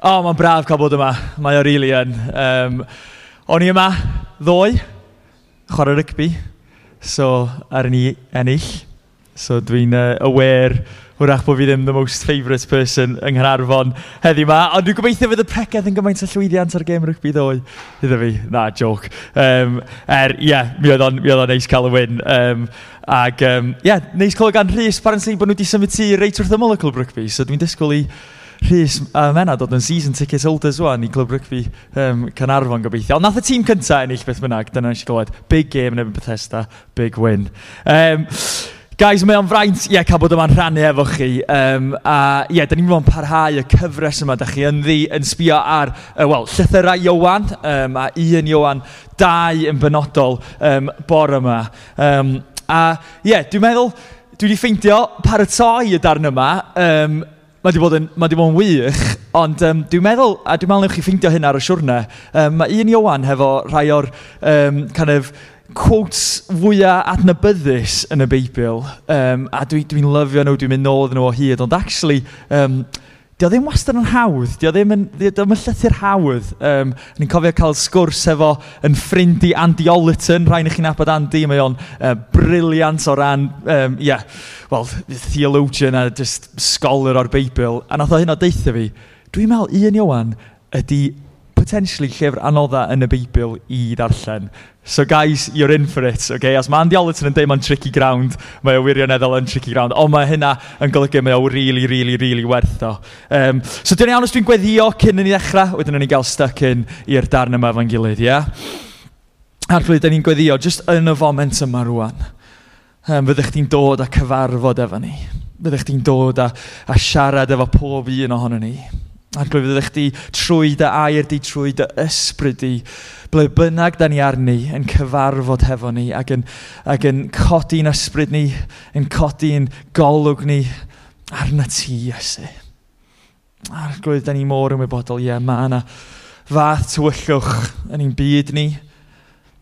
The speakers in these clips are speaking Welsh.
O, oh, mae'n braf cael bod yma. Mae o rili yn. Um, o'n i yma ddoe, chwarae rygbi, so ar ni ennill. So dwi'n uh, aware hwrach bod fi ddim the most favourite person yng Nghyrarfon heddi yma. Ond dwi'n gobeithio fydd y pregeth yn gymaint o llwyddiant ar gêm rygbi ddoe. Iddo fi, na, joc. Um, er, ie, yeah, mi oedd o'n neis cael y win. Um, ac, ie, um, yeah, neis cael gan Rhys, barn bod nhw wedi symud ti reit wrth ymol y clwb rygbi. So dwi'n disgwyl i Rhys a Mena dod yn season ticket holders wan i Clwb Rygbi um, Canarfon gobeithio. Ond nath y tîm cyntaf ennill beth bynnag, dyna nes i glywed. Big game yn efo Bethesda, big win. Um, Guys, mae o'n fraint, ie, yeah, cael bod yma'n rhannu efo chi. Um, a ie, yeah, da ni'n mynd parhau y cyfres yma, da chi yn ddi, yn sbio ar, uh, wel, llythyrau Iowan, um, a un Iowan, dau yn benodol um, bore yma. Um, a ie, yeah, dwi'n meddwl, dwi wedi ffeindio paratoi y darn yma, um, Mae wedi bod yn, mae wedi bod yn wych, ond um, dwi'n meddwl, a dwi'n meddwl chi ffeindio hyn ar y siwrna, um, mae un Iowan hefo rhai o'r um, kind of, quotes fwyaf adnabyddus yn y Beibl, um, a dwi'n dwi, dwi lyfio nhw, dwi'n mynd nôl iddyn nhw o hyd, ond actually, um, Dio ddim wastad yn hawdd, dio ddim yn, dio ddim yn llythyr hawdd. Um, ni'n cofio cael sgwrs efo yn ffrindi Andy Ollerton, rhaid i chi'n abod Andy, mae o'n uh, briliant o ran, um, yeah, well, theologian a just scholar o'r Beibl. A nath o hyn o deitha fi, dwi'n meddwl un Iwan ydy potentially llyfr anodda yn y Beibl i ddarllen. So guys, you're in for it, okay? As mae Andy Allerton yn deud mae'n tricky ground, mae o wirioneddol yn tricky ground, ond mae hynna yn golygu mae o really, really, really werth o. Um, so dwi'n iawn os dwi'n gweddio cyn yn ni ddechrau, wedyn ni gael stuck in i'r darn yma fan gilydd, ie? Yeah? Ar da ni'n gweddio just yn y foment yma rwan. Um, fyddech chi'n dod a cyfarfod efo ni. Fyddech chi'n dod a, a siarad efo pob un ohono ni. Arglwydd ydych chdi trwy dy air di, trwy dy ysbryd di, ble bynnag da ni arni yn cyfarfod hefo ni ac yn, ac yn codi'n ysbryd ni, yn codi'n golwg ni arna ti, Iesu. A'r Arglwydd, da ni mor ymwybodol, ie, mae yna fath tywyllwch yn ein byd ni,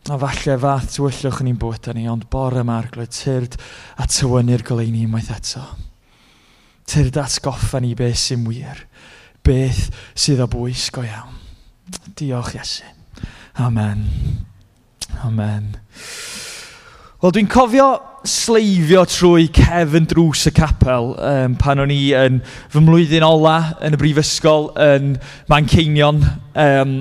a falle fath tywyllwch yn ein bwyd ni, ond bore yma ar glwyd tyrd a tywynnu'r goleini unwaith eto. Tyrd atgoffa ni beth sy'n wir beth sydd o bwys go iawn. Diolch Iesu. Amen. Amen. Wel, dwi'n cofio sleifio trwy cefn drws y capel um, pan o'n i yn fy mlwyddyn ola yn y brifysgol yn Manceinion. Um,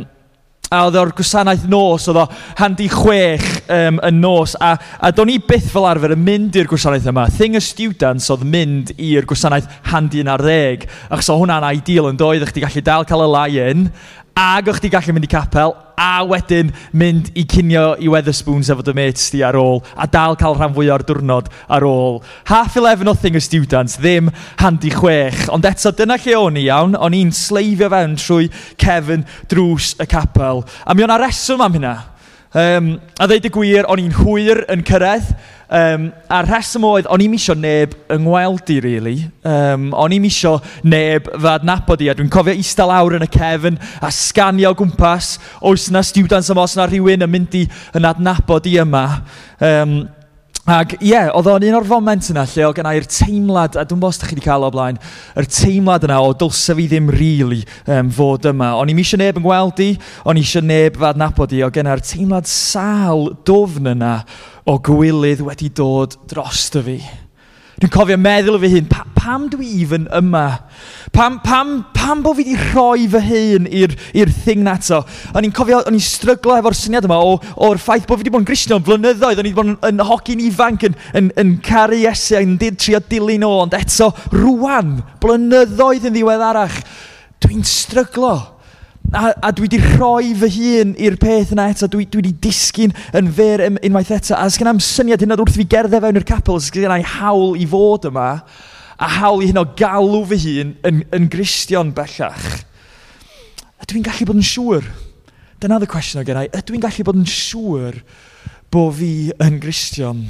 a oedd o'r gwasanaeth nos, oedd o handi chwech um, yn nos, a, a do'n i byth fel arfer yn mynd i'r gwasanaeth yma. Thing y students oedd mynd i'r gwasanaeth handi yn ar ddeg, achos o hwnna'n ideal yn doedd, eich di gallu dal cael y lai yn, Ac o'ch ti gallu mynd i capel, a wedyn mynd i cinio i Weatherspoons efo dy mates di ar ôl, a dal cael rhan fwy o'r diwrnod ar ôl. Half 11 nothing y students, ddim handi chwech. Ond eto, dyna lle o'n i iawn, o'n i'n sleifio fewn trwy Kevin drws y capel. A mi o'na reswm am hynna. Um, a ddeud y gwir, o'n i'n hwyr yn cyrraedd, um, a'r rheswm oedd, o'n i'n misio neb yng ngweld i, really. Um, o'n i'n misio neb fy adnabod i, a dwi'n cofio eistedd lawr yn y cefn a sganio gwmpas, oes yna students yma, oes yna rhywun yn mynd i yn adnabod i yma. Um, Ac ie, yeah, oedd o'n un o'r foment yna lle oedd gennau'r teimlad, a dwi'n bos da chi wedi cael o blaen, yr teimlad yna o dylse fi ddim rili really, um, fod yma. O'n i'n eisiau neb yn gweld i, o'n i eisiau neb fad nabod i, o gennau'r teimlad sal dofn yna o gwylydd wedi dod dros dy fi. Dwi'n cofio meddwl o fy hun, pa, pam dwi even yma? Pam, pam, pam bod fi wedi rhoi fy hun i'r thing na to? O'n i'n cofio, o'n i'n stryglo efo'r syniad yma o'r ffaith bod fi wedi bod yn gristion flynyddoedd, o'n i wedi bod yn, yn hogyn ifanc, yn, yn, yn caru esu, yn did trio dilyn o, ond eto, rwan, blynyddoedd yn ddiweddarach, dwi'n stryglo a, a dwi wedi rhoi fy hun i'r peth yna eto, dwi, dwi wedi disgyn yn fyr unwaith eto, a sgan am syniad hynna wrth fi gerdded fewn i'r capel, sgan am hawl i fod yma, a hawl i hyn o galw fy hun yn, yn gristion bellach. A dwi'n gallu bod yn siŵr? Dyna the question o gennau. Ydw i'n gallu bod yn siŵr bod fi yn gristion?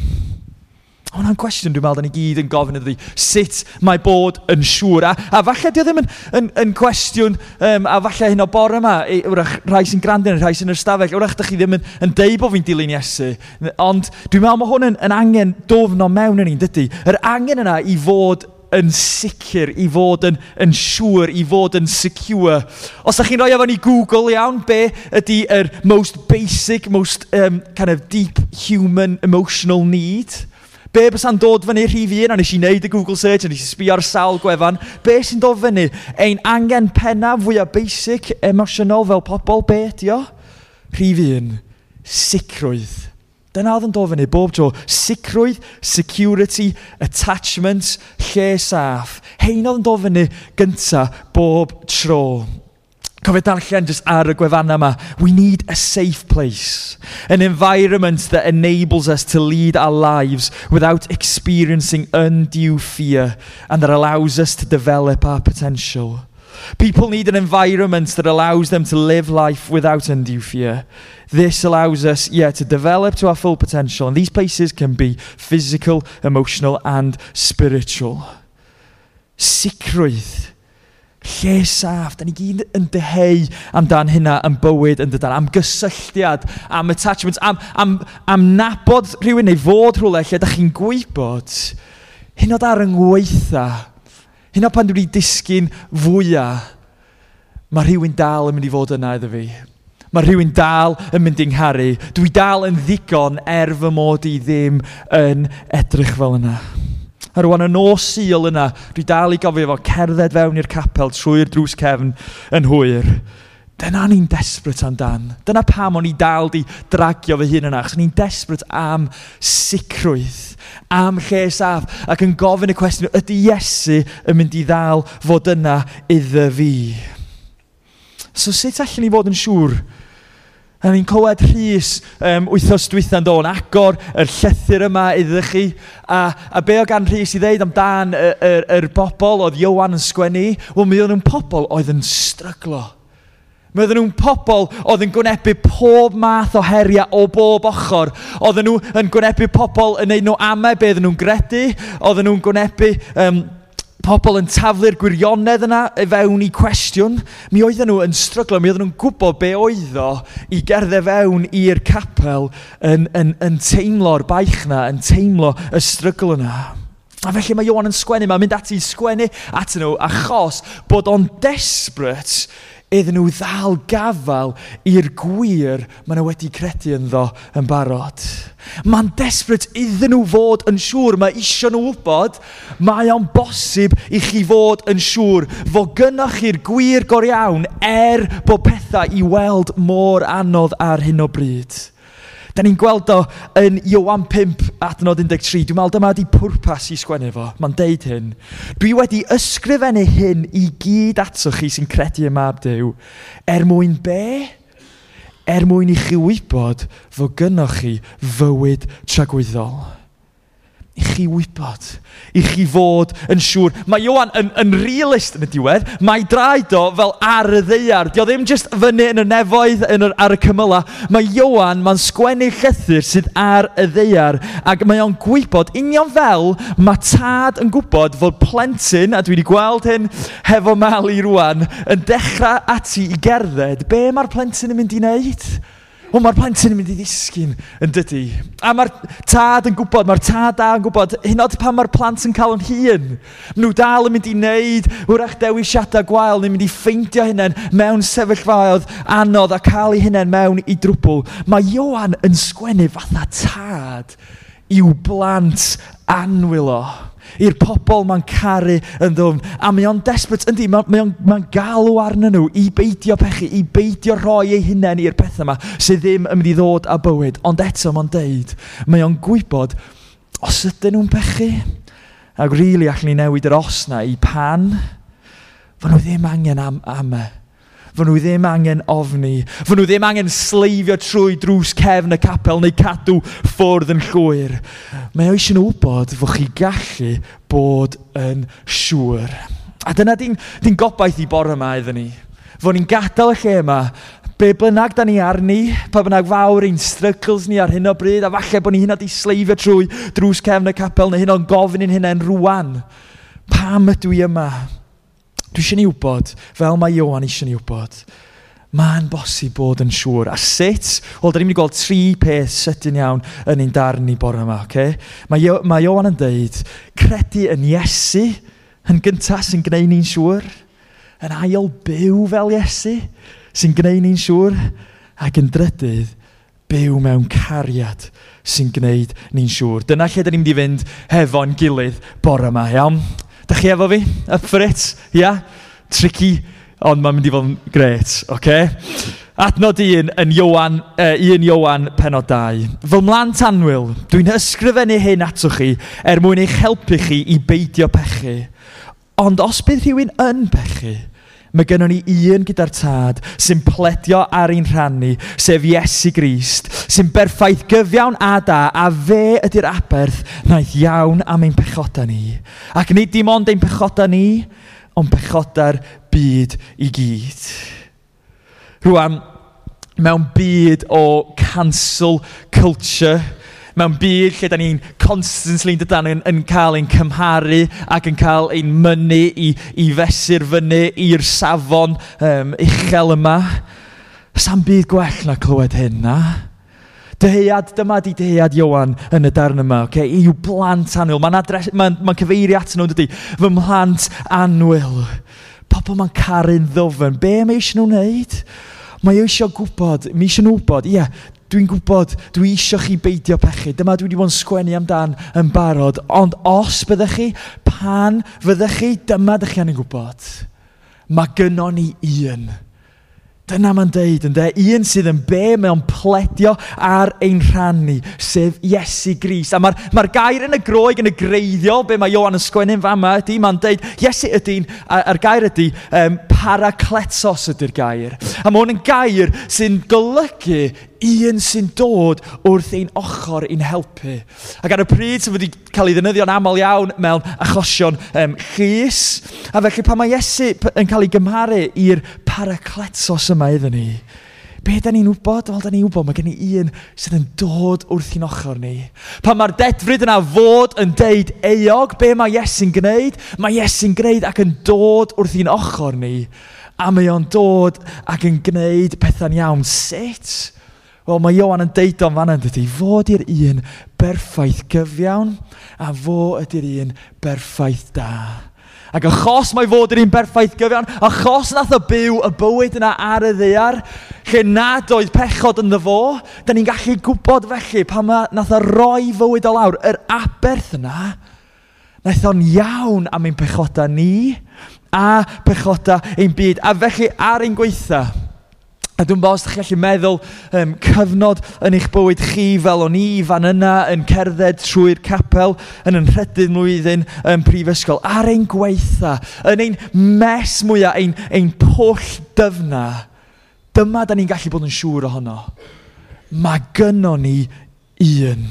Hwna'n cwestiwn dwi'n meddwl, da ni gyd yn gofyn iddi, sut mae bod yn siŵr? A, a falle dio ddim yn, yn, yn cwestiwn, um, a falle hyn o bore yma, wrach rhai sy'n gwrandu rhai sy'n yr stafell, wrach da chi ddim yn, yn deud bod fi'n dilyn Iesu, ond dwi'n meddwl mae hwn yn, yn angen dofn o mewn yn un, dydy? Yr angen yna i fod yn sicr, i fod yn, yn siŵr, i fod yn secure. Os ydych chi'n rhoi efo ni Google iawn, be ydy yr most basic, most um, kind of deep human emotional need? Be bysa'n dod fyny rhif un, a nes i wneud y Google search, a nes i sbio ar sawl gwefan. Be sy'n dod fyny? Ein angen penna fwyaf basic, emosiynol fel pobl, be ydi o? Rhif un, sicrwydd. Dyna oedd yn dod fyny bob tro. Sicrwydd, security, attachment, lle saff. Hein oedd yn dod fyny gyntaf bob tro. Cofio darllen just ar y gwefanna yma. We need a safe place. An environment that enables us to lead our lives without experiencing undue fear and that allows us to develop our potential. People need an environment that allows them to live life without undue fear. This allows us, yeah, to develop to our full potential. And these places can be physical, emotional, and spiritual. Sicrwydd lle saff. Da ni gyd yn deheu amdan hynna yn bywyd yn dydan, am gysylltiad, am attachments, am, am, am nabod rhywun neu fod rhywle lle da chi'n gwybod hyn oed ar yngweitha, hyn oed pan dwi'n disgyn fwyaf, mae rhywun dal yn mynd i fod yna iddo fi. Mae rhywun dal yn mynd i'n ngharu. Dwi dal yn ddigon er fy mod i ddim yn edrych fel yna. A rwan yn nos syl yna, dwi dal i gofio fo cerdded fewn i'r capel trwy'r drws cefn yn hwyr. Dyna ni'n desbryd amdan. Dyna pam o'n i dal di dragio fy hun yna, Chos ni'n desbryd am sicrwydd, am lle saf. ac yn gofyn y cwestiwn, ydy Iesu yn mynd i ddal fod yna iddo fi? So sut allan ni fod yn siŵr A ni'n clywed Rhys um, wythnos dwytha'n dod yn agor yr llethyr yma iddo chi. A, a be o gan Rhys i ddeud amdan yr, yr, yr bobl oedd Iowan yn sgwennu? Wel, mi oedd nhw'n pobl oedd yn stryglo. Mi oedden nhw'n pobl oedd yn gwynebu pob math o heriau o bob ochr. Oedden nhw yn gwynebu pobl yn neud nhw amau be oedden nhw'n gredu. Oedden nhw'n gwynebu... Um, pobl yn taflu'r gwirionedd yna i fewn i cwestiwn. Mi oedden nhw yn stryglo, mi oedden nhw'n gwybod be oedd o i gerdded fewn i'r capel yn, yn, yn teimlo'r baich yna, yn teimlo y strygl yna. A felly mae Iwan yn sgwennu, mae'n mynd ati i sgwennu at nhw achos bod o'n desbryd iddyn nhw ddal gafael i'r gwir maen nhw wedi credu ynddo yn barod. Mae'n desbryd iddyn nhw fod yn siŵr, mae eisiau nhw wybod, mae o'n bosib i chi fod yn siŵr fod gynnwch chi'r gwir gor iawn er bod pethau i weld mor anodd ar hyn o bryd. Da ni'n gweld o yn Iowan 5 adnod 13. Dwi'n meddwl dyma ydi pwrpas i sgwennu fo. Mae'n deud hyn. Dwi wedi ysgrifennu hyn i gyd ato chi sy'n credu y mab Dyw. Er mwyn be? Er mwyn i chi wybod fod gynnwch chi fywyd tragwyddol i chi wybod, i chi fod yn siŵr. Mae Iwan yn, yn realist yn y diwedd, mae draed o fel ar y ddeiar. Dio ddim jyst fyny yn y nefoedd yn yr, ar y cymyla. Mae Iwan, mae'n sgwennu llythyr sydd ar y ddeiar, ac mae o'n gwybod union fel mae tad yn gwybod fod plentyn, a dwi wedi gweld hyn hefo mal i rwan, yn dechrau ati i gerdded. Be mae'r plentyn yn mynd i wneud? o mae'r plentyn yn mynd i ddisgyn yn dydy. A mae'r tad yn gwybod, mae'r tad da yn gwybod, hyn oed pan mae'r plant yn cael yn hun. Nhw dal yn mynd i wneud hwrach dewisiadau gwael, ni'n mynd i ffeindio hynny'n mewn sefyllfaoedd anodd a cael eu hynny'n mewn i drwbl. Mae Iowan yn sgwennu fatha tad i'w blant anwylo i'r pobl mae'n caru yn ddwfn. A mae o'n desperate, yndi, mae, mae o'n mae galw arnyn nhw i beidio pechu, i beidio rhoi eu hunain i'r pethau yma sydd ddim yn mynd i ddod a bywyd. Ond eto mae'n deud, mae o'n gwybod os ydyn nhw'n pechu. Ac rili really, allan ni newid yr os na i pan. Fy nhw ddim angen am, am e. Fy nhw ddim angen ofni. Fy nhw ddim angen sleifio trwy drws cefn y capel neu cadw ffwrdd yn llwyr. Mae o eisiau nhw wybod fod chi gallu bod yn siŵr. A dyna di'n di gobaith i bore yma iddyn ni. Fod ni'n gadael y lle yma be bynnag da ni arni, pa bynnag fawr ein struggles ni ar hyn o bryd, a falle bod ni hynna di sleifio trwy drws cefn y capel, neu hyn o'n gofyn i'n hynna'n rwan. Pam ydw i yma? Dwi eisiau ni wybod, fel mae Iwan eisiau ni wybod, mae'n bosib bod yn siŵr. A sut? Wel, da ni'n mynd i gweld tri peth sydyn iawn yn ein darn ni bore yma, okay? Mae, mae Iwan yn dweud, credu yn Iesu yn gyntaf sy'n gwneud ni'n siŵr, yn ail byw fel Iesu sy'n gwneud ni'n siŵr, ac yn drydydd, byw mewn cariad sy'n gwneud ni'n siŵr. Dyna lle da ni'n mynd i fynd hefo'n gilydd bore yma, iawn? Da chi efo fi? Up for it? Ia? Yeah? Tricky, ond mae'n mynd i fod yn gret, oce? Okay? Adnod un yn Iowan, uh, un Iowan penod 2. Fy mlan tanwyl, dwi'n ysgrifennu hyn atoch chi er mwyn eich helpu chi i beidio pechu. Ond os bydd rhywun yn pechu, Mae gennym ni un gyda'r tad sy'n pledio ar ein rhannu, sef Iesu Grist, sy'n berffaith gyfiawn a da, a fe ydy'r aberth naeth iawn am ein pechoda ni. Ac nid dim ond ein pechoda ni, ond pechoda'r byd i gyd. Rwan, mewn byd o cancel culture, mewn byd lle da ni'n constantly yn dydan yn, yn cael ein cymharu ac yn cael ein mynnu i, i fesur fyny i'r safon um, uchel yma. Sa'n byd gwell na clywed hyn, na? Deheuad, dyma di deheuad Iowan yn y darn yma, okay? i'w blant anwyl. Mae'n ma, ma, n, cyfeiri at nhw, dydy, fy mhlant anwyl. Pobl mae'n caru'n ddofyn. Be mae eisiau nhw'n wneud? Mae eisiau gwybod, mae eisiau nhw wybod, ie, Dwi'n gwybod, dwi eisiau chi beidio pechu. Dyma dwi wedi bod yn sgwennu amdan yn barod. Ond os byddech chi, pan fyddech chi, dyma ddech chi yn gwybod. Mae gynnon ni un. Dyna mae'n deud, ynddo? Un sydd yn be mewn pledio ar ein rhan ni, sef Iesu Gris. A mae'r ma, gair yn y groeg yn y greiddiol, be mae Iohann yn sgwennu'n fama ydy, mae'n deud, Iesu ydy'n, a'r gair ydy, um, paracletos ydy'r gair. A mae hwn yn gair sy'n golygu un sy'n dod wrth ein ochr i'n helpu. Ac ar y pryd sy'n wedi cael ei ddefnyddio'n aml iawn mewn achosion um, chys. A felly pan mae Iesu yn cael ei gymharu i'r paracletos yma iddyn ni, be da ni'n wybod? Wel, da ni'n wybod, mae gen i un sydd yn dod wrth i'n ochr ni. Pan mae'r dedfryd yna fod yn deud eog, be mae Iesu'n gwneud? Mae Iesu'n gwneud ac yn dod wrth i'n ochr ni. A mae o'n dod ac yn gwneud pethau'n iawn. Sut? Wel, mae Iowan yn deud o'n fan dydy, fod i'r un berffaith gyfiawn, a fo ydy'r un berffaith da. Ac achos mae fod yr un berffaith gyfiawn, achos nath o byw y bywyd yna ar y ddear, lle nad oedd pechod yn ddyfo, da ni'n gallu gwybod felly pan ma, nath o roi fywyd o lawr, yr aberth yna, naeth o'n iawn am ein pechoda ni a pechoda ein byd. A felly ar ein gweitha, A dwi'n bod os ydych chi'n gallu meddwl um, cyfnod yn eich bywyd chi fel o'n i fan yna yn cerdded trwy'r capel yn yn rhedydd mlwyddyn yn prifysgol. Ar ein gweitha, yn ein mes mwyaf, ein, ein pwll dyfna, dyma da ni'n gallu bod yn siŵr ohono. Mae gynnon ni un.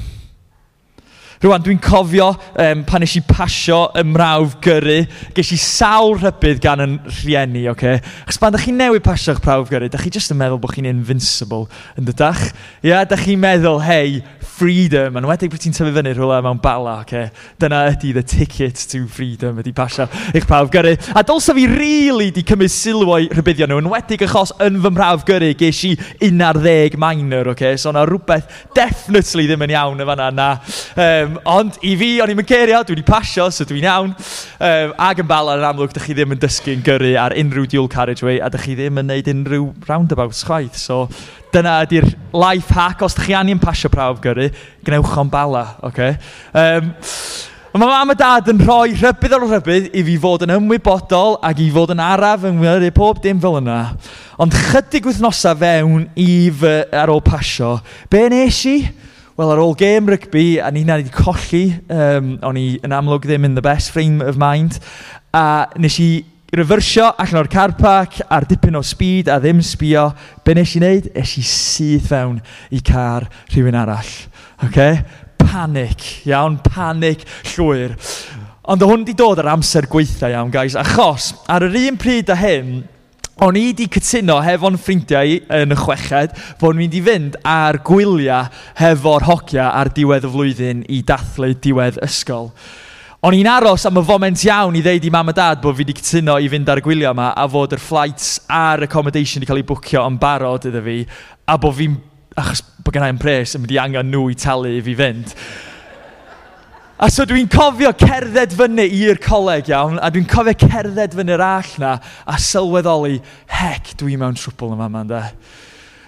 Rwan, dwi'n cofio um, pan eisiau pasio ymrawf gyrru, ges i sawl rhybydd gan yn rhieni, oce? Okay? Chos pan da chi newydd pasio'ch prawf gyrru, ydych chi jyst yn meddwl bod chi'n invincible, yn dydach? Ia, yeah, ydych chi'n meddwl, hei, freedom, yn wedig bod ti'n tyfu fyny rhywle mewn bala, oce? Okay? Dyna ydy the ticket to freedom, ydy pasio eich prawf gyrru. A dylsa fi really di cymryd sylw o'i rhybuddio nhw, yn wedig achos yn fy mrawf gyrru, ges i 11 minor, oce? Okay? So na rhywbeth definitely ddim yn iawn yn fanna, na... Um, Um, ond i fi, o'n i'n cerio, dwi wedi pasio, so dwi'n iawn. Um, ag yn bala yn amlwg, dych chi ddim yn dysgu'n gyrru ar unrhyw dual carriageway, a dych chi ddim yn neud unrhyw roundabouts chwaith. So dyna ydy'r life hack, os dych chi angen pasio prawf gyrru, gnewch o'n bala, oce? Okay? Um, Mae mam a dad yn rhoi rhybydd ar rhybydd i fi fod yn ymwybodol ac i fod yn araf yng Nghymru pob dim fel yna. Ond chydig wythnosau fewn i fy ar ôl pasio, be nes i? Wel, ar ôl gêm rygbi, a ni na wedi colli, um, o'n i yn amlwg ddim in the best frame of mind, a nes i refersio allan o'r car park ar dipyn o speed a ddim sbio, be nes i wneud? Es i syth fewn i car rhywun arall. Okay? Panic, iawn, panic llwyr. Ond o hwn wedi dod ar amser gweitha iawn, guys, achos ar yr un pryd a hyn, O'n i wedi cytuno hefo'n ffrindiau yn y chweched fod ni'n mynd i fynd ar gwyliau hefo'r hogia ar diwedd y flwyddyn i dathlu diwedd ysgol. O'n i'n aros am y foment iawn i ddeud i mam a dad bod fi wedi cytuno i fynd ar y gwyliau yma a fod yr flights a'r accommodation wedi cael ei bwcio yn barod iddo fi a bod fi'n, achos bod gennau'n pres yn mynd i angen nhw i talu i fi fynd. A so dwi'n cofio cerdded fyny i'r coleg iawn, a dwi'n cofio cerdded fyny'r all na, a sylweddoli, hec, dwi mewn trwbl yma yma, ynda.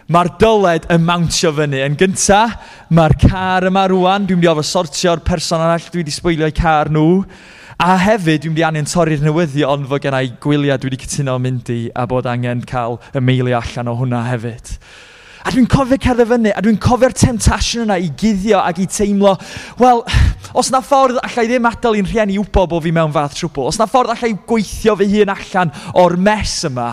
Mae'r dyled yn mawntio fyny. Yn gynta, mae'r car yma rwan, dwi'n mynd i ofo sortio'r person arall dwi wedi sbwylio'i car nhw. A hefyd, dwi'n mynd i angen torri'r newyddion fod gennau gwyliau dwi wedi cytuno mynd i, a bod angen cael y meilio allan o hwnna hefyd. A dwi'n cofio cerdded fyny, a dwi'n cofio'r temptation yna i guddio ac i teimlo, wel, os na ffordd allai ddim adael i'n rhieni wybod bod fi mewn fath trwbl, os na ffordd allai gweithio fy hun allan o'r mes yma,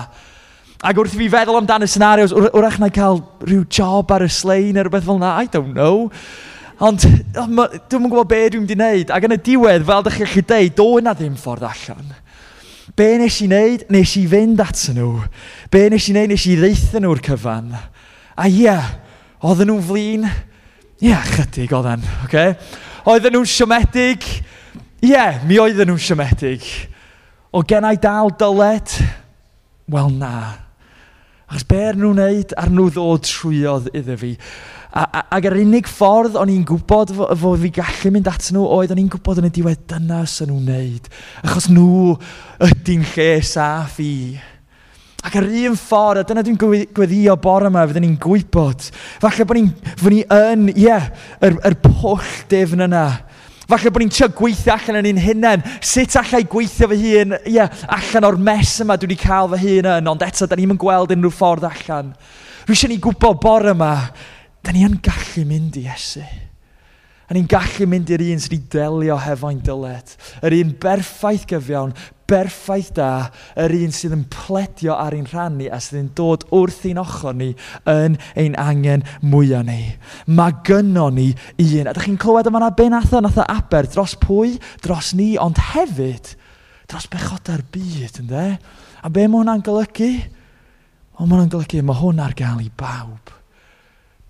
Ac wrth i fi feddwl amdan y scenarios, wrach na cael rhyw job ar y slein neu rhywbeth fel yna, I don't know. Ond dwi'n yn gwybod be dwi'n wedi wneud. Ac yn y diwedd, fel ydych chi'n gallu deud, do yna ddim ffordd allan. Be nes i wneud? Nes i fynd at nhw. Be nes i wneud? Nes i ddeithio nhw'r cyfan. A ie, yeah, oedden nhw'n flin? Ie, yeah, chydig oedden, oce? Okay? Oedden nhw'n siomedig? Ie, yeah, mi oedden nhw'n siomedig. O gennau dal dyled? Wel na. Achos be er nhw'n neud ar nhw ddod trwyodd iddo fi. A, a, ac yr unig ffordd o'n i'n gwybod fod fo fi gallu mynd at nhw oedd o'n i'n gwybod yn y diwedd dyna sy'n nhw'n neud. Achos nhw ydy'n lle saff i. Ac ar un ffordd, a dyna dwi'n gweddio bore yma, fydden ni'n gwybod. Falle bod ni'n, fod ni yn, ie, yeah, yr, yr pwll defn yna. Falle bod ni'n trio gweithio allan yn un hunain. Sut allai gweithio fy hun, ie, yeah, allan o'r mes yma dwi wedi cael fy hun yn, ond eto, da ni'n gweld unrhyw ffordd allan. Rwy eisiau ni gwybod bore yma, da ni yn gallu mynd i Iesu. A ni'n gallu mynd i'r un sydd wedi delio hefo'n dyled. Yr un berffaith gyfiawn, berffaith da, yr un sydd yn pledio ar ein rhan ni a sydd yn dod wrth ein ochr ni yn ein angen mwyaf ni. Mae gynno ni un. A ydych chi'n clywed yma na be nath o? Nath o aber dros pwy? Dros ni, ond hefyd dros bechoda'r byd, ynddo? A be mae hwnna'n golygu? O, mae hwnna'n golygu, mae hwn ar gael i bawb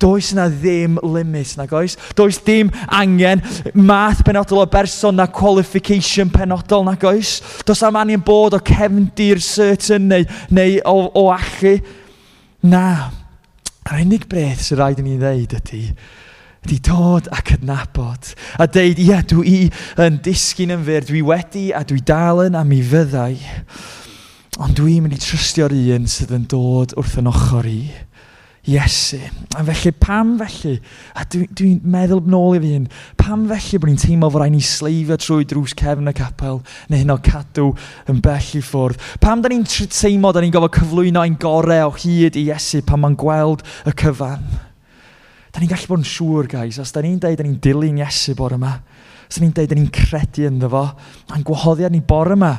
does na ddim limit, nag oes? Does dim angen math penodol o berson na qualification penodol, nag oes? Does am angen bod o cefndir certain neu, neu o, o allu. Na, yr unig breth sy'n rhaid i ni ddeud ydy, ydy dod a cydnabod. A deud, ie, dwi yn disgyn yn fyr, dwi wedi a dwi dal yn am i fyddai. Ond dwi'n mynd i trystio'r un sydd yn dod wrth yn ochr i. Iesu. A felly, pam felly, a dwi'n dwi, meddwl nôl i fi hyn, pam felly bod ni'n teimlo fod rhaid ni sleifio trwy drws cefn y capel, neu hyn o cadw yn bell i ffwrdd? Pam da ni'n teimlo da ni'n gofod cyflwyno ein gorau o hyd i Iesu pan ma'n gweld y cyfan? Da ni'n gallu bod yn siŵr, guys, os da ni'n dweud da ni'n dilyn Iesu bore yma, os da ni'n dweud da ni'n credu ynddo fo, a'n gwahoddiad ni bore yma.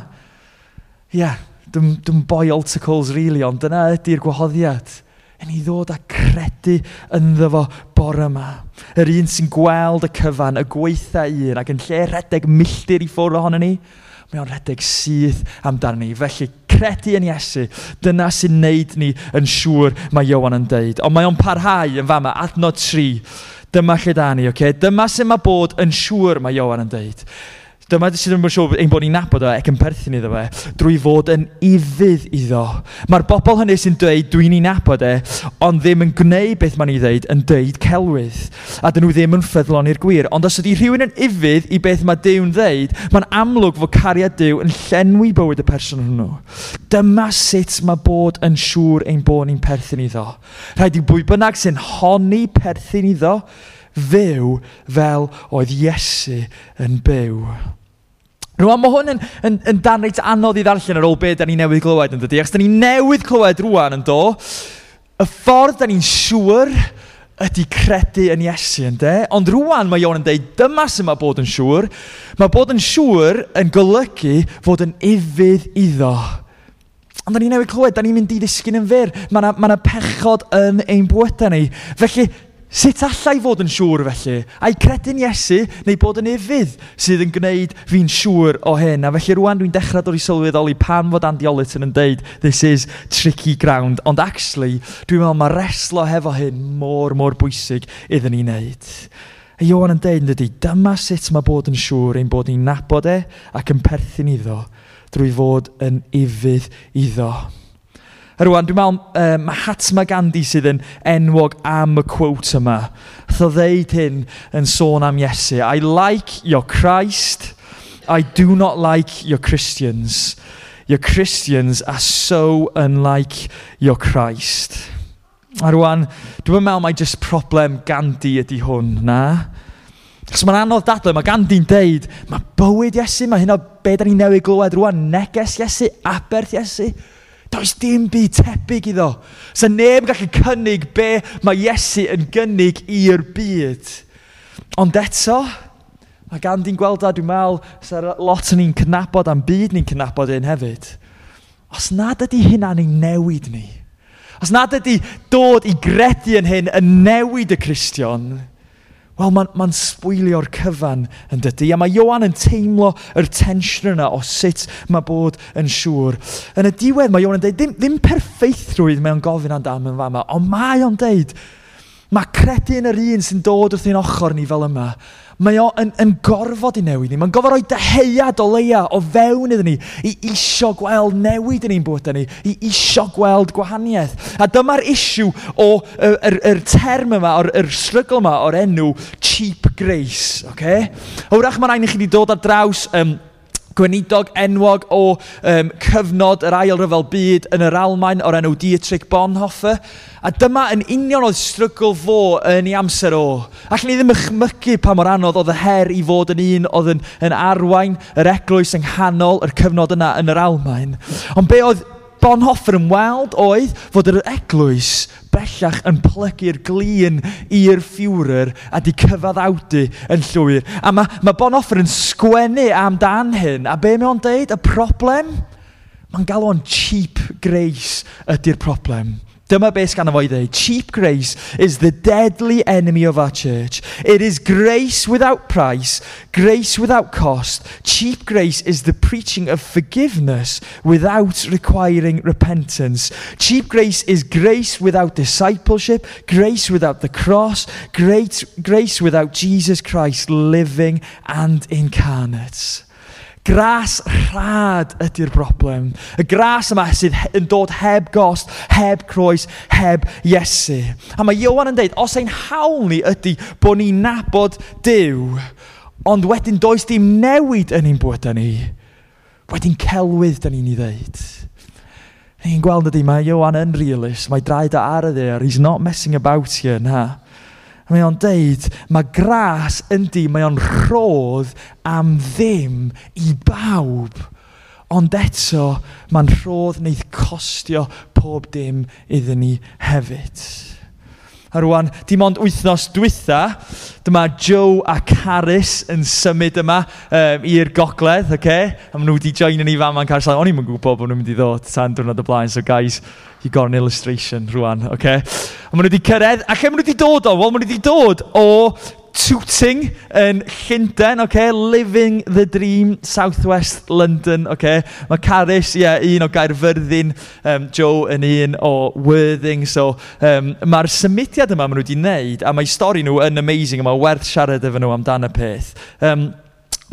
Ie, yeah, dwi'n dim boi alticles, really, ond dyna ydy'r gwahoddiad yn ei ddod a credu ynddo fo bore yma. Yr un sy'n gweld y cyfan, y gweitha un, ac yn lle redeg milltir i ffwrdd ohono ni, mae o'n redeg syth amdano ni. Felly, credu yn Iesu, dyna sy'n neud ni yn siŵr mae Iowan yn deud. Ond mae o'n parhau yn fama, adnod tri. Dyma lle da ni, oce? Okay? Dyma sy'n ma bod yn siŵr mae Iowan yn deud. Dyma sydd yn siŵr ein bod ni'n nabod o ac yn perthyn iddo fe, drwy fod yn iddyd iddo. Mae'r bobl hynny sy'n dweud dwi'n ei nabod e, ond ddim yn gwneud beth mae'n ei ddeud yn dweud celwydd. A dyn nhw ddim yn ffyddlon i'r gwir. Ond os ydy rhywun yn iddyd i beth mae Dyw'n ddeud, mae'n amlwg fod cariad Dyw yn llenwi bywyd y person hwnnw. Dyma sut mae bod yn siŵr ein bod ni'n perthyn iddo. Rhaid i bwy bynnag sy'n honni perthyn iddo, fyw fel oedd Iesu yn byw. Rwan, mae hwn yn, yn, yn dan reit anodd i ddarllen ar ôl beth da ni newydd glywed yn dydy, achos da ni newydd clywed rwan yn do, y ffordd da ni'n siŵr ydy credu yn Iesu, ynddo? Ond rwan mae Ion yn dweud, dyma sy'n mae bod yn siŵr. Mae bod yn siŵr yn golygu fod yn ifydd iddo. Ond da ni newydd clywed, da ni'n mynd i ddisgyn yn fyr. Mae yna ma, pechod yn ein bwydau ni. Felly, Sut allai fod yn siŵr felly? A'i credu'n Iesu neu bod yn efydd sydd yn gwneud fi'n siŵr o hyn? A felly rwan dwi'n dechrau dod i sylweddoli pan fod Andy Ollerton yn deud this is tricky ground. Ond actually, dwi'n meddwl mae reslo hefo hyn mor, mor bwysig iddyn ni wneud. A Iwan yn deud yn dydy, dyma sut mae bod yn siŵr ein bod ni'n nabod e ac yn perthyn iddo drwy fod yn ifydd iddo. Rwan, dwi'n meddwl, uh, Mahatma Gandhi sydd yn enwog am y quote yma. Tho ddeud hyn yn sôn am Iesu. I like your Christ, I do not like your Christians. Your Christians are so unlike your Christ. A rwan, dwi'n meddwl mai jyst problem Gandhi ydy hwn, na? Chos mae'n anodd dadle, mae Gandhi'n deud, mae bywyd Iesu, mae hyn o be da ni newid glywed rwan, neges Iesu, aberth Iesu. Does dim byd tebyg iddo. Sa neb yn gallu cynnig be mae Iesu yn gynnig i'r byd. Ond eto, mae gan di'n gweld a dwi'n meddwl, sa'r lot ni'n cynabod am byd ni'n cynabod un hefyd. Os nad ydy hynna'n ein newid ni, os nad ydy dod i gredu yn hyn yn newid y Cristion, Wel, mae'n ma, sbwylio'r cyfan yn dydy. A mae Johan yn teimlo yr tensiwn yna o sut mae bod yn siŵr. Yn y diwedd, mae Johan yn dweud, ddim, ddim perfeithrwydd mae o'n gofyn amdano yn fama, ond mae o'n dweud, mae credu yn yr un sy'n dod wrth ein ochr ni fel yma, mae o yn, yn gorfod i newid ni. Mae'n gofod rhoi deheuad o leia o fewn iddyn ni i isio gweld newid yn ein bwyd ni, i isio gweld gwahaniaeth. A dyma'r isiw o yr, yr, yr term yma, o'r yr strygl yma o'r enw cheap grace. Okay? Wrach mae'n rhaid i chi wedi dod ar draws um, Gweinidog enwog o um, cyfnod yr ail ryfel byd yn yr Almain o'r enw Dietrich Bonhoeffer. A dyma yn union oedd strygl fo yn ei amser o. Allwn ni ddim ychmygu pa mor anodd oedd y her i fod yn un oedd yn, yn arwain yr eglwys yng nghanol yr cyfnod yna yn yr Almain. Ond be oedd Bonhoeffer yn weld oedd fod yr eglwys bellach yn plygu'r glin i'r ffiwrer a di cyfaddawdu yn llwyr. A mae ma Bonhoeffer yn sgwennu amdan hyn. A be mae o'n deud? Y problem? Mae'n galw o'n cheap grace ydy'r problem. Dyma beth gan fo i ddeud. Cheap grace is the deadly enemy of our church. It is grace without price, grace without cost. Cheap grace is the preaching of forgiveness without requiring repentance. Cheap grace is grace without discipleship, grace without the cross, great grace without Jesus Christ living and incarnate. Gras rhad ydy'r broblem. Y gras yma sydd yn dod heb gost, heb croes, heb Iesu. A mae Iowan yn dweud, os ein hawl ni ydy bod ni'n nabod Dyw, ond wedyn does dim newid yn ein bwyd ni, wedyn celwydd dyn ni'n ei ddeud. Ni'n gweld ydy, mae Iowan yn realist, mae draed a e ar y ddeir, he's not messing about here, na. A mae o'n deud, mae gras yndi, mae o'n rhodd am ddim i bawb. Ond eto, mae'n rhodd wneud costio pob dim iddyn ni hefyd. A rwan, dim ond wythnos dwytha, dyma Joe a Caris yn symud yma um, i'r gogledd, oce? Okay? A maen nhw wedi join yn ei fam yn Caris. O'n i'n gwybod bod nhw'n mynd i ddod tan diwrnod y blaen, so guys, you got an illustration rwan, oce? Okay? A maen nhw wedi cyrraedd, a lle maen nhw wedi dod o, wel, maen nhw wedi dod o Tooting yn Llundain, okay? Living the Dream, Southwest London, okay? Mae Caris, ie, yeah, un o Gaerfyrddin, um, Joe yn un o Worthing, so um, mae'r symudiad yma maen nhw wedi wneud, a mae stori nhw yn amazing, a mae werth siarad efo nhw amdan y peth. Um,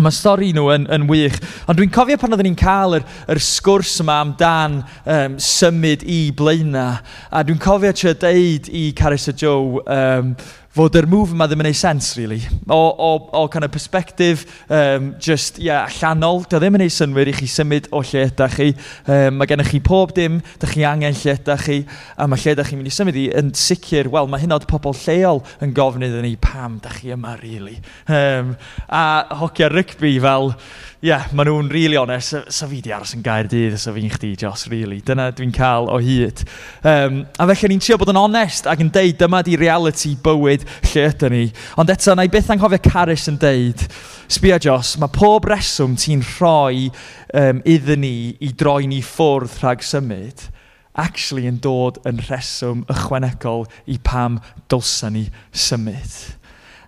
Mae stori nhw yn, yn wych, ond dwi'n cofio pan oeddwn ni'n cael yr, yr sgwrs yma amdan um, symud i blaenau, a dwi'n cofio trio deud i Carys a Joe, um, fod yr move yma ddim yn ei sens, really. O, o, o kind of perspective, um, just, ie, yeah, allanol, dy ddim yn ei synwyr i chi symud o lle ydych chi. Um, mae gennych chi pob dim, dych chi angen lle ydych chi, a mae lle ydych chi'n mynd i symud i yn sicr, wel, mae hynod pobl lleol yn gofyn iddyn ni pam dych chi yma, really. Um, a hogia rygbi fel, yeah, maen nhw'n really honest, sa, sa fi di aros yn gair dydd, sa fi'n chdi, Jos, really. Dyna dwi'n cael o hyd. Um, a felly ni'n trio bod yn onest ac yn deud, dyma di reality bywyd lle ydyn ni. Ond eto, na i byth anghofio Caris yn deud, sbia Jos, mae pob reswm ti'n rhoi um, iddyn ni i droi ni ffwrdd rhag symud, actually yn dod yn rheswm ychwanegol i pam dylsa ni symud.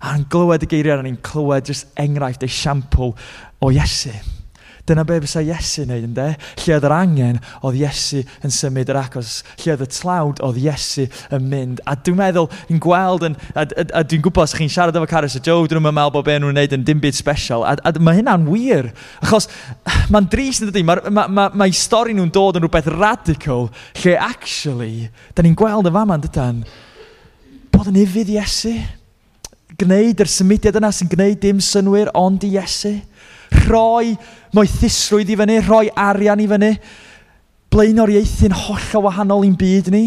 A'n glywed y geiriau, a'n ni'n clywed just enghraifft, esiampl o Iesu. Dyna be fysa Iesu yn neud ynddo. Lle oedd yr angen, oedd Iesu yn symud yr acos. Lle oedd y tlawd, oedd Iesu yn mynd. A dwi'n meddwl, dwi'n gweld, yn, a, a, a dwi'n gwybod, os chi'n siarad efo Caris a Joe, dwi'n meddwl bod be nhw'n neud yn dim byd special. A, a mae hynna'n wir. Achos mae'n dris yn dydy, mae ma, ma, ma stori nhw'n dod yn rhywbeth radical, lle actually, da ni'n gweld y fama yn dydan, bod yn ifydd Iesu. Gwneud yr symudiad yna sy'n gwneud dim synwyr, ond i Iesu rhoi moethusrwydd i fyny, rhoi arian i fyny, blaenoriaethu'n holl o wahanol i'n byd ni.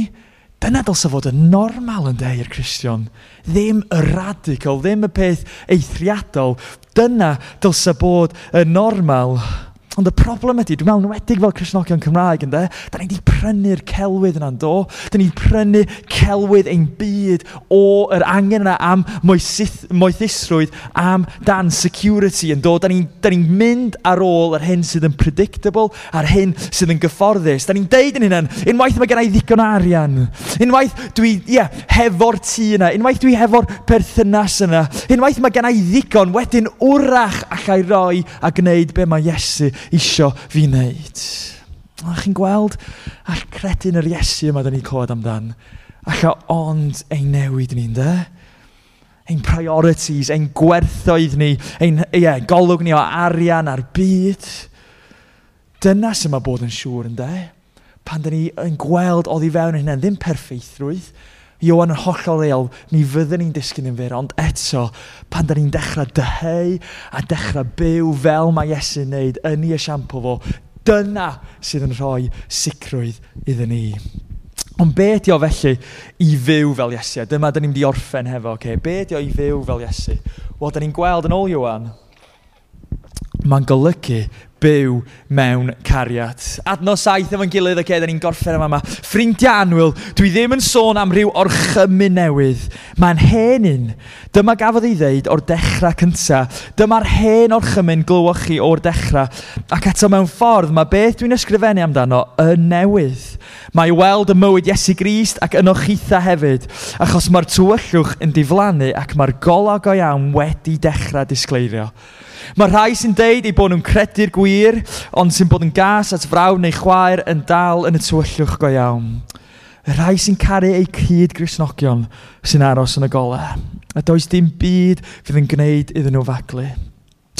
Dyna dylse fod yn normal yn de i'r Cristion. Ddim y radical, ddim y peth eithriadol. Dyna dylse bod yn normal. Normal. Ond y problem ydy, dwi'n meddwl nwedig fel Cresnogion Cymraeg ynddo, da ni wedi prynu'r celwydd yna'n do. Da ni wedi prynu celwydd ein byd o yr angen yna am moethusrwydd, am dan security yn do. Da ni'n ni mynd ar ôl yr hyn sydd yn predictable, a'r hyn sydd yn gyfforddus. Da ni'n deud yn hynny, unwaith mae gennau ddigon arian. Unwaith dwi, ie, yeah, hefo'r tŷ yna. Unwaith dwi hefo'r perthynas yna. Unwaith mae gennau ddigon, wedyn wrach allai roi a gwneud be mae Iesu isio fi wneud. A chi'n gweld all credu'n yr Iesu yma da ni'n clywed amdan. Alla ond ei newid ni'n de? Ein priorities, ein gwerthoedd ni, ein ie, golwg ni o arian ar byd. Dyna sy'n ma bod yn siŵr yn de? Pan da ni yn gweld oddi fewn yn hynny, ddim perfeithrwydd, Iwan yn hollol real, mi fyddwn ni'n disgyn yn fyr, ond eto, pan da ni'n dechrau dyheu a dechrau byw fel mae Iesu'n neud yn ei esiampo fo, dyna sydd yn rhoi sicrwydd iddyn ni. Ond be ydi o felly i fyw fel Iesu? Dyma da ni'n di orffen hefo, okay? be ydi o i fyw fel Iesu? Wel, da ni'n gweld yn ôl Iwan, mae'n golygu byw mewn cariad. Adno saith efo'n gilydd ac edrych ni'n gorffen yma yma. Ffrindiau anwyl, dwi ddim yn sôn am ryw orchymyn newydd. Mae'n hen un. Dyma gafodd ei ddeud o'r dechrau cyntaf. Dyma'r hen orchymyn glywch chi o'r dechrau. Ac eto mewn ffordd, mae beth dwi'n ysgrifennu amdano y newydd. Mae weld y mywyd Iesu Grist ac yno chitha hefyd, achos mae'r tywyllwch yn diflannu ac mae'r golog o iawn wedi dechrau disgleirio. Mae rhai sy'n deud eu bod nhw'n credu'r gwir, ond sy'n bod yn gas at frawd neu chwaer yn dal yn y tywyllwch go iawn. Y rhai sy'n caru eu cyd grisnogion sy'n aros yn y golau. A does dim byd fydd yn gwneud iddyn nhw faglu.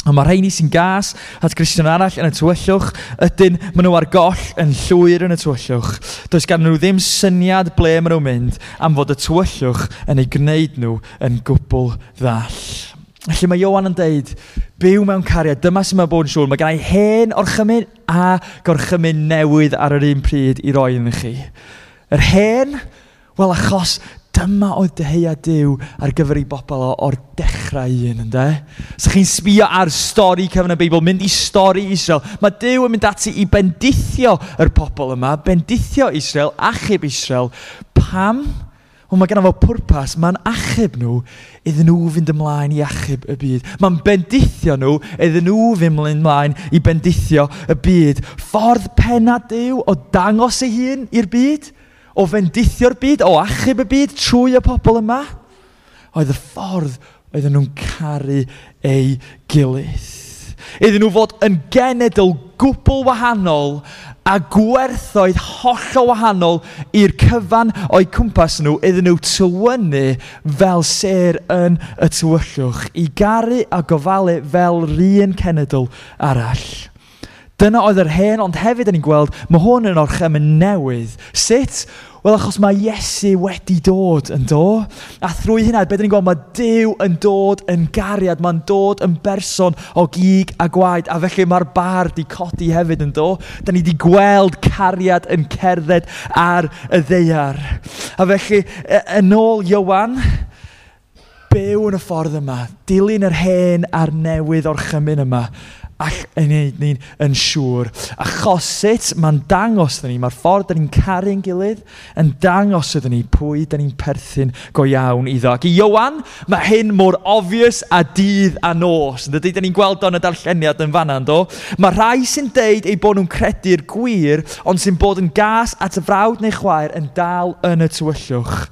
Ond mae rheini sy'n gas at Grisiwn arall yn y tywyllwch, ydyn maen nhw ar goll yn llwyr yn y tywyllwch. Does gan nhw ddim syniad ble maen nhw'n mynd am fod y tywyllwch yn ei gwneud nhw yn gwbl ddall. Felly mae Iowan yn deud, byw mewn cariad, dyma sy'n mynd bod yn siŵr. Mae gen i hen orchymyn a gorchymyn newydd ar yr un pryd i roi yn chi. Yr hen, wel achos dyma oedd deheuia Dyw ar gyfer ei bobl o'r dechrau un, ynddo? So chi'n sbio ar stori cyfan y Beibl, mynd i stori Israel. Mae Dyw yn mynd ati i bendithio yr pobl yma, bendithio Israel, achub Israel. Pam? Pam? Ond mae gennaf fo pwrpas, mae'n achub nhw iddyn nhw fynd ymlaen i achub y byd. Mae'n bendithio nhw iddyn nhw fynd ymlaen i bendithio y byd. Ffordd penna Dyw o dangos ei hun i'r byd, o fendithio'r byd, o achub y byd trwy y pobl yma, oedd y ffordd oedden nhw'n caru ei gilydd iddyn nhw fod yn genedl gwbl wahanol a gwerthoedd hollol wahanol i'r cyfan o'i cwmpas nhw iddyn nhw tywynnu fel ser yn y tywyllwch i garu a gofalu fel rhan cenedl arall. Dyna oedd yr hen, ond hefyd yn ni'n gweld, mae hwn yn orchem yn newydd. Sut Wel, achos mae Iesu wedi dod yn do. A thrwy hynna, beth ni'n gweld, mae Dyw yn dod yn gariad, mae'n dod yn berson o gig a gwaed, a felly mae'r bar di codi hefyd yn do. Da ni wedi gweld cariad yn cerdded ar y ddeiar. A felly, e, yn ôl Iowan, byw yn y ffordd yma, dilyn yr hen a'r newydd o'r chymyn yma, all yn gwneud ni'n yn siŵr. Achos sut mae'n dangos ydyn ni, mae'r ffordd ydyn ni'n caru'n gilydd yn dangos ydyn ni pwy ydyn ni'n perthyn go iawn iddo. Ac i Iowan, mae hyn mor obvious a dydd a nos. Yn dydy, ydyn ni'n gweld o'n y darlleniad yn fanna, do? Mae rhai sy'n deud ei bod nhw'n credu'r gwir, ond sy'n bod yn gas at y frawd neu chwaer yn dal yn y tywyllwch.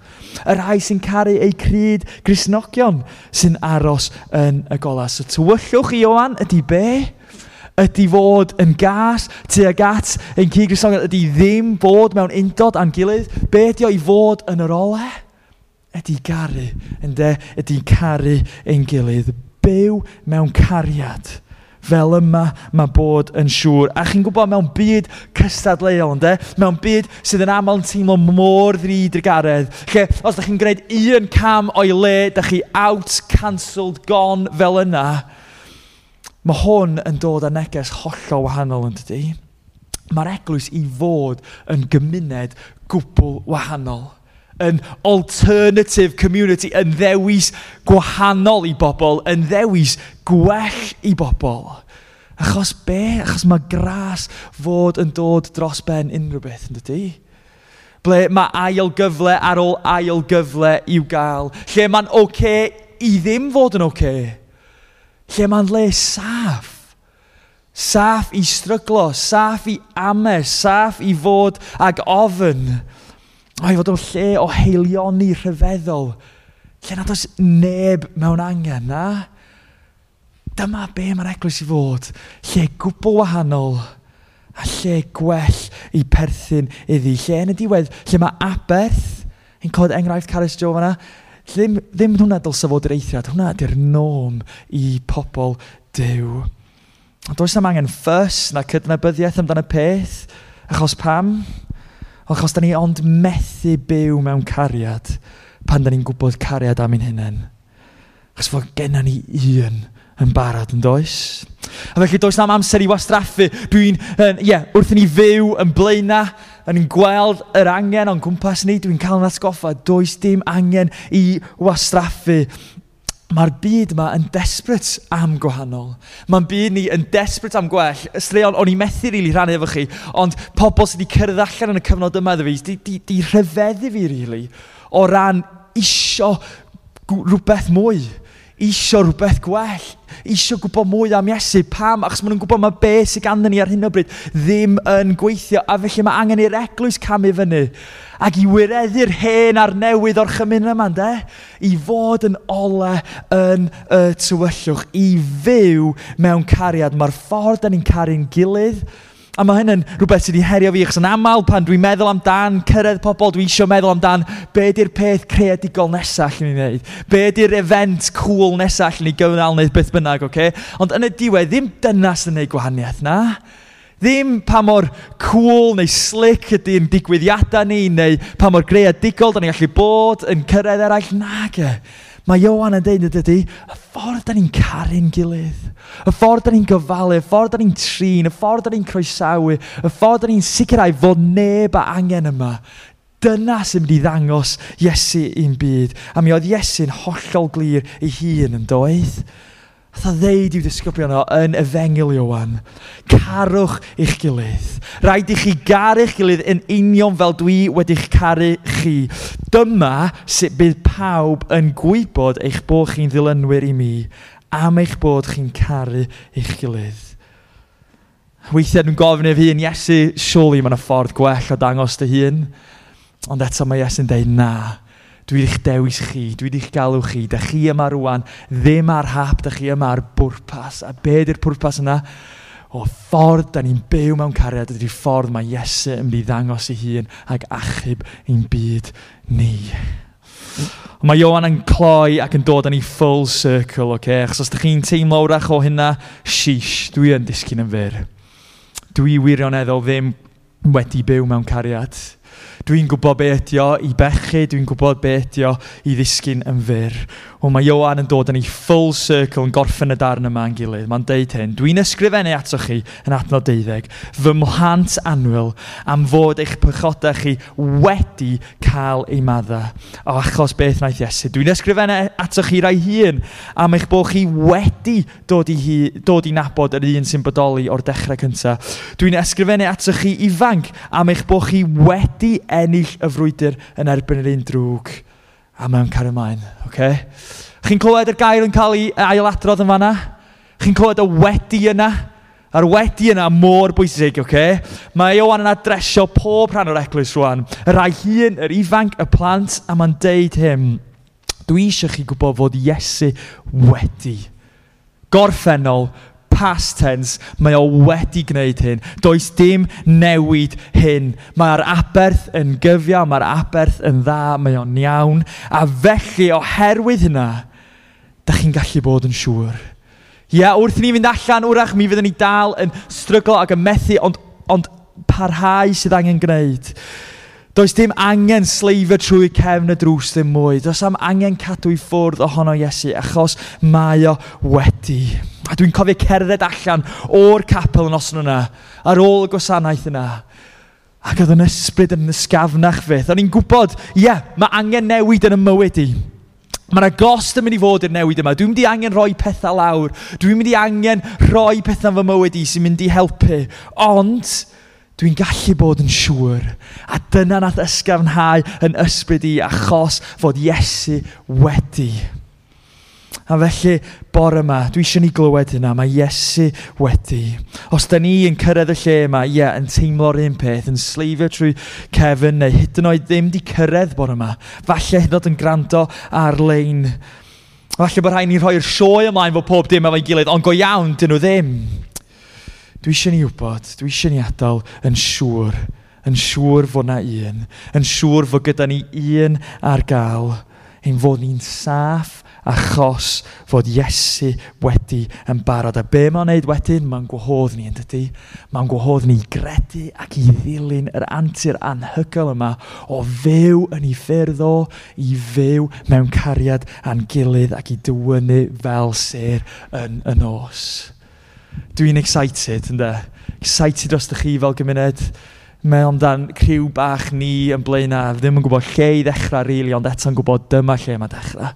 Y rhai sy'n caru eu cryd grisnogion sy'n aros yn y golas. So tywyllwch i Iowan ydy be? ydy fod yn gas tuag at ein cyd-gristonion, ydy ddim bod mewn undod a'n gilydd. Be ydy o i fod yn yr ole? Ydy garu, ynddo, ydy caru ein gilydd. Byw mewn cariad fel yma mae bod yn siŵr. A chi'n gwybod mewn byd cystadleuol, ynddo? Mewn byd sydd yn aml yn teimlo mor ddrud i'r garedd. Lle, os ydych chi'n gwneud un cam o'i le, ydych chi out, cancelled, gone fel yna Mae hwn yn dod â neges hollol wahanol yn dydy. Mae'r eglwys i fod yn gymuned gwbl wahanol yn alternative community, yn ddewis gwahanol i bobl, yn ddewis gwell i bobl. Achos be? Achos mae gras fod yn dod dros ben unrhyw beth, yn dydy? Ble mae ail gyfle ar ôl ail gyfle i'w gael. Lle mae'n oce okay i ddim fod yn oce. Okay. Lle mae'n le saff. Saff i stryglo, saff i ames, saff i fod ag ofyn. O, i fod o'n lle o heilioni rhyfeddol. Lle nad oes neb mewn angen, na? Dyma be mae'r eglwys i fod. Lle gwbl wahanol a lle gwell i perthyn iddi. Lle yn y diwedd, lle mae aberth, yn cod enghraifft Caris Jo fanna, Ddim, ddim hwnna dylse fod yr eithriad, hwnna ydy'r norm i pobl dew. Does nam angen ffys na cydnabyddiaeth amdano peth, achos pam? Achos da ni ond methu byw mewn cariad pan da ni'n gwybod cariad am ein hunain. Achos fod gennym ni un yn barod yn does. A felly does nam amser i wastraffu. Dwi'n, ie, uh, yeah, wrth i ni fyw yn blaenau, yn gweld yr angen o'n gwmpas ni, dwi'n cael yn atgoffa, does dim angen i wastraffu. Mae'r byd yma yn desbryd am gwahanol. Mae'n byd ni yn desbryd am gwell. Straeon, o'n i methu rili really rhannu efo chi, ond pobl sydd wedi cyrraedd allan yn y cyfnod yma iddo di, di, di rhyfeddu fi rili really, o ran isio rhywbeth mwy, isio rhywbeth gwell, eisiau gwybod mwy am Iesu. Pam? Achos maen nhw'n gwybod mae be sy'n ganddyn ni ar hyn o bryd ddim yn gweithio. A felly mae angen i'r eglwys camu fyny. Ac i wireddu'r hen a'r newydd o'r chymun yma, de? I fod yn ole yn y tywyllwch. I fyw mewn cariad. Mae'r ffordd da ni'n caru'n gilydd A mae hyn yn rhywbeth sydd wedi herio fi, achos yn aml pan dwi'n meddwl amdan cyrraedd pobl, dwi eisiau meddwl amdan be di'r peth creadigol nesaf allan ni wneud. Be di'r event cool nesaf allan ni gyfnal neu beth bynnag, oce? Okay? Ond yn y diwedd, ddim dyna sy'n gwneud gwahaniaeth na. Ddim pa mor cool neu slick ydy'n digwyddiadau ni, neu pa mor greadigol da ni'n gallu bod yn cyrraedd eraill. nag Nage. Mae Iowan yn dweud ydy, y ffordd da ni'n caru'n gilydd, y ffordd da ni'n gofalu, y ffordd da ni'n trin, y ffordd da ni'n croesawu, y ffordd da ni'n sicrhau fod neb a angen yma. Dyna sy'n mynd i ddangos Iesu i'n byd. A mi oedd Iesu'n hollol glir ei hun yn doedd. Fatha ddeud i'w disgyblion o yn efengil Iowan. carwch eich gilydd. Rhaid i chi garu eich gilydd yn union fel dwi wedi'ch caru chi. Dyma sut bydd pawb yn gwybod eich bod chi'n ddilynwyr i mi, am eich bod chi'n caru eich gilydd. Weithiau dwi'n gofyn i'r hun, Iesu, surely mae'n yna ffordd gwell o dangos dy hun. Ond eto mae Iesu'n dweud, na, dwi wedi'ch dewis chi, dwi wedi'ch galw chi, da chi yma rwan, ddim ar hap, da chi yma ar bwrpas. A be ydy'r pwrpas yna? O ffordd da ni'n byw mewn cariad ydy'r ffordd mae Iesu yn mynd i ddangos ei hun ac achub ein byd ni. Mae Iwan yn cloi ac yn dod yn ei full circle, oce? Okay? Achos os ydych chi'n teimlo wrach o hynna, shish, dwi yn disgyn yn fyr. Dwi wirioneddol ddim wedi byw mewn cariad Dwi'n gwybod be ydi o i bechu, dwi'n gwybod be ydi o i ddisgyn yn fyr. O, mae Ioan yn dod yn ei full circle yn gorffen y darn yma yn gilydd. Mae'n deud hyn, dwi'n ysgrifennu atoch chi yn adnod deuddeg, fy mhant anwyl am fod eich pechoda chi wedi cael ei madda. O, achos beth wnaeth Iesu. Dwi'n ysgrifennu atoch chi rai hun am eich bod chi wedi dod i, hi, dod i nabod yr un sy'n bodoli o'r dechrau cyntaf. Dwi'n ysgrifennu atoch chi ifanc am eich bod chi wedi ennill y frwydr yn erbyn yr un drwg. A mewn car ymlaen, oce? Okay? Chi'n clywed yr gair yn cael ei ailadrodd yn fanna? Chi'n clywed y wedi yna? A'r wedi yna mor bwysig, oce? Okay? Mae Iowan yn adresio pob rhan o'r eglwys rwan. Y rai hun, yr ifanc, y plant, a mae'n deud hyn. dwi eisiau chi gwybod fod Iesu wedi. Gorffennol, past tense, mae o wedi gwneud hyn. Does dim newid hyn. Mae'r aberth yn gyfiaw, mae'r aberth yn dda, mae o'n iawn. A felly, oherwydd hynna, da chi'n gallu bod yn siŵr. Ie, yeah, wrth i ni fynd allan, wrach mi fyddwn ni dal yn strygl ac yn methu, ond, ond parhau sydd angen gwneud. Does dim angen sleifio trwy cefn y drws ddim mwy. Does am angen cadw i ffwrdd ohono Iesu, achos mae o wedi. A dwi'n cofio cerdded allan o'r capel yn osyn yna, ar ôl y gwasanaeth yna. Ac oedd yn ysbryd yn ysgafnach fydd. O'n i'n gwybod, ie, yeah, mae angen newid yn y mywyd i. Mae yna gost yn mynd i fod i'r newid yma. Dwi'n mynd i angen rhoi pethau lawr. Dwi'n mynd i angen rhoi pethau fy mywyd i sy'n mynd i helpu. Ond, Dwi'n gallu bod yn siŵr. A dyna nath ysgafnhau yn ysbryd i achos fod Iesu wedi. A felly, bore yma, dwi eisiau ni glywed hynna, mae Iesu wedi. Os da ni yn cyrraedd y lle yma, ie, yeah, yn teimlo'r un peth, yn sleifio trwy cefn, neu hyd yn oed ddim di cyrraedd bore yma, falle hyd yn oed yn gwrando ar-lein. Falle bod rhaid ni rhoi'r sioe ymlaen fod pob dim efo'i gilydd, ond go iawn, dyn nhw ddim. Dwi eisiau ni wybod, dwi eisiau ni adael yn siŵr, yn siŵr fod na un, yn siŵr fod gyda ni un ar gael, ein fod ni'n saff achos fod Iesu wedi yn barod. A be mae'n wneud wedyn? Mae'n gwahodd ni, yn dydy? Mae'n gwahodd ni i gredu ac i ddilyn yr antur anhygoel yma o fyw yn ei ffyrdd o, i fyw mewn cariad a'n gilydd ac i dywynnu fel ser yn y nos dwi'n excited, ynddo. Excited os ydych chi fel gymuned. Mae amdan criw bach ni yn blaenau, ddim yn gwybod lle i ddechrau rili, really, ond eto'n gwybod dyma lle mae dechrau.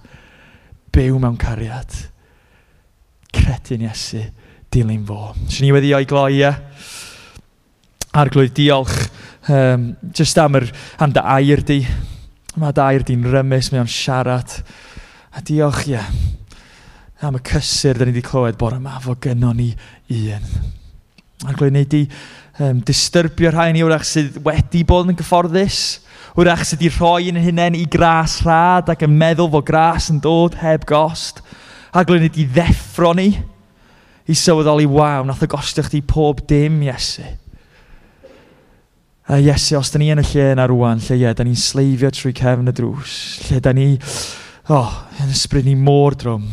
Byw mewn cariad. Credu'n Iesu, dilyn fo. Swn ni wedi o'i gloi, ie. Arglwydd, diolch. Um, just am, yr, am dy air di. Mae dy air di'n rymus, mae o'n siarad. A diolch, ie. Yeah am y cysur da ni wedi clywed bore yma fo gynnon ni un. A'r glwy'n neud i um, disturbio rhai ni wrach sydd wedi bod yn gyfforddus, wrach sydd wedi rhoi yn hunain i gras rhad ac yn meddwl fo gras yn dod heb gost. A'r glwy'n neud i ddeffro ni, i sylweddoli, waw, nath o gostio chdi pob dim, Iesu. A Iesu, os da ni yn y lle yna rwan, lle ie, da ni'n sleifio trwy cefn y drws, lle da ni, oh, yn ysbryd ni môr drwm,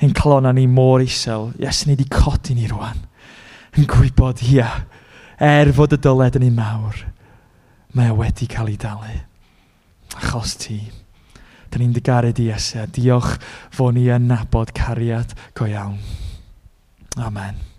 ein clon ni môr isel, Iesu ni wedi codi ni rwan, yn gwybod, ia, er fod y dyled yn ei mawr, mae o wedi cael ei dalu. Achos ti, dyn ni'n digaru di Iesu, a diolch fod ni yn nabod cariad go iawn. Amen.